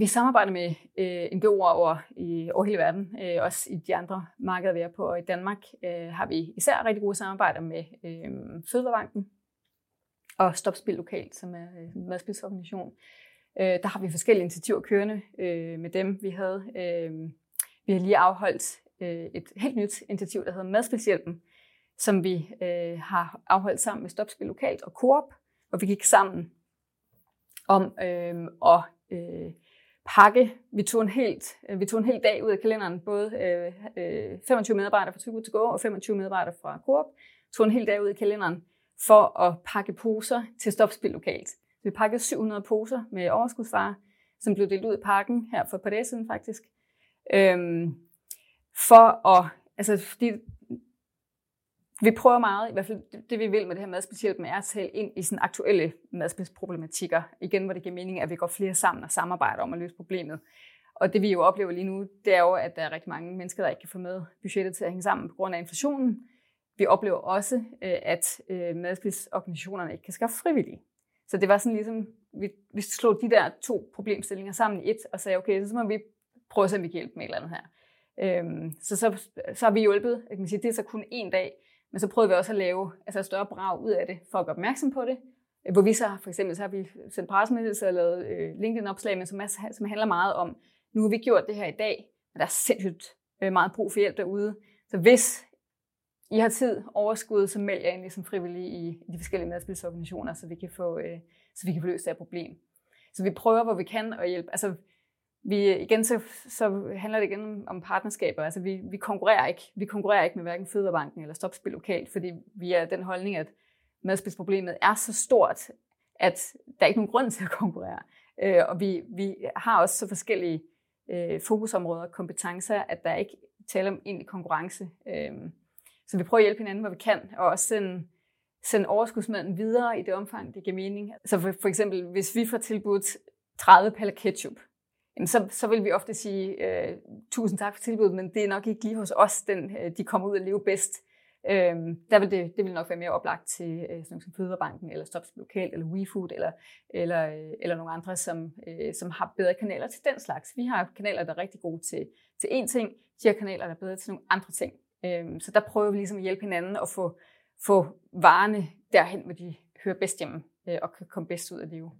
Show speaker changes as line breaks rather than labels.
Vi samarbejder med øh, NGO'er over, i, over hele verden, øh, også i de andre markeder, vi er på. Og i Danmark øh, har vi især rigtig gode samarbejder med øh, Fødevarebanken og Stopspil Lokalt, som er øh, en madspilsorganisation. Øh, der har vi forskellige initiativer kørende øh, med dem. Vi havde øh, vi har lige afholdt øh, et helt nyt initiativ, der hedder Madspilshjælpen, som vi øh, har afholdt sammen med Stopspil Lokalt og Coop, hvor vi gik sammen om øh, at øh, pakke. Vi tog, en helt, øh, vi tog en hel dag ud af kalenderen, både øh, øh 25 medarbejdere fra Too til Gå og 25 medarbejdere fra Coop, tog en hel dag ud af kalenderen for at pakke poser til Stopspil Lokalt. Vi pakkede 700 poser med overskudsvarer, som blev delt ud i pakken her for et par dage siden faktisk. Øhm, for at, altså fordi vi prøver meget, i hvert fald det, det vi vil med det her madspilshjælp, er at tale ind i sådan aktuelle madspilsproblematikker. Igen, hvor det giver mening, at vi går flere sammen og samarbejder om at løse problemet. Og det vi jo oplever lige nu, det er jo, at der er rigtig mange mennesker, der ikke kan få med budgettet til at hænge sammen på grund af inflationen. Vi oplever også, øh, at øh, madspilsorganisationerne ikke kan skaffe frivillige. Så det var sådan ligesom, vi, vi slog de der to problemstillinger sammen i et, og sagde, okay, så må vi prøve at se, om vi kan hjælpe med et eller andet her. Øhm, så, så, så har vi hjulpet, jeg kan sige, det er så kun en dag, men så prøvede vi også at lave altså større brag ud af det, for at gøre opmærksom på det. Øh, hvor vi så, for eksempel, så har vi sendt pressemeddelelser og lavet øh, LinkedIn-opslag, men som, er, som handler meget om, nu har vi gjort det her i dag, men der er sindssygt øh, meget brug for hjælp derude. Så hvis I har tid, overskud, så meld jer ind ligesom frivillig i, i de forskellige medspilsorganisationer, så vi kan få, øh, så vi kan få løst det her problem. Så vi prøver, hvor vi kan at hjælpe. Altså, vi, igen så, så handler det igen om partnerskaber. Altså vi, vi konkurrerer ikke. Vi konkurrerer ikke med hverken Fødevarebanken eller Stopspil lokalt, fordi vi er den holdning, at madspidsproblemet er så stort, at der er ikke nogen grund til at konkurrere. Øh, og vi, vi har også så forskellige øh, fokusområder og kompetencer, at der ikke taler om egentlig konkurrence. Øh, så vi prøver at hjælpe hinanden, hvor vi kan, og også sende, sende overskudsmaden videre i det omfang, det giver mening. Så for, for eksempel, hvis vi får tilbudt 30 paller ketchup, jamen så, så vil vi ofte sige, øh, tusind tak for tilbuddet, men det er nok ikke lige hos os, den, øh, de kommer ud og leve bedst. Øh, der vil det, det vil nok være mere oplagt til øh, sådan noget som Fødevarebanken, eller Stops Lokal, eller WeFood, eller, eller, øh, eller nogle andre, som, øh, som har bedre kanaler til den slags. Vi har kanaler, der er rigtig gode til, til én ting, de har kanaler, der er bedre til nogle andre ting. Øh, så der prøver vi ligesom at hjælpe hinanden og få, få varerne derhen, hvor de hører bedst hjemme, øh, og kan komme bedst ud af livet.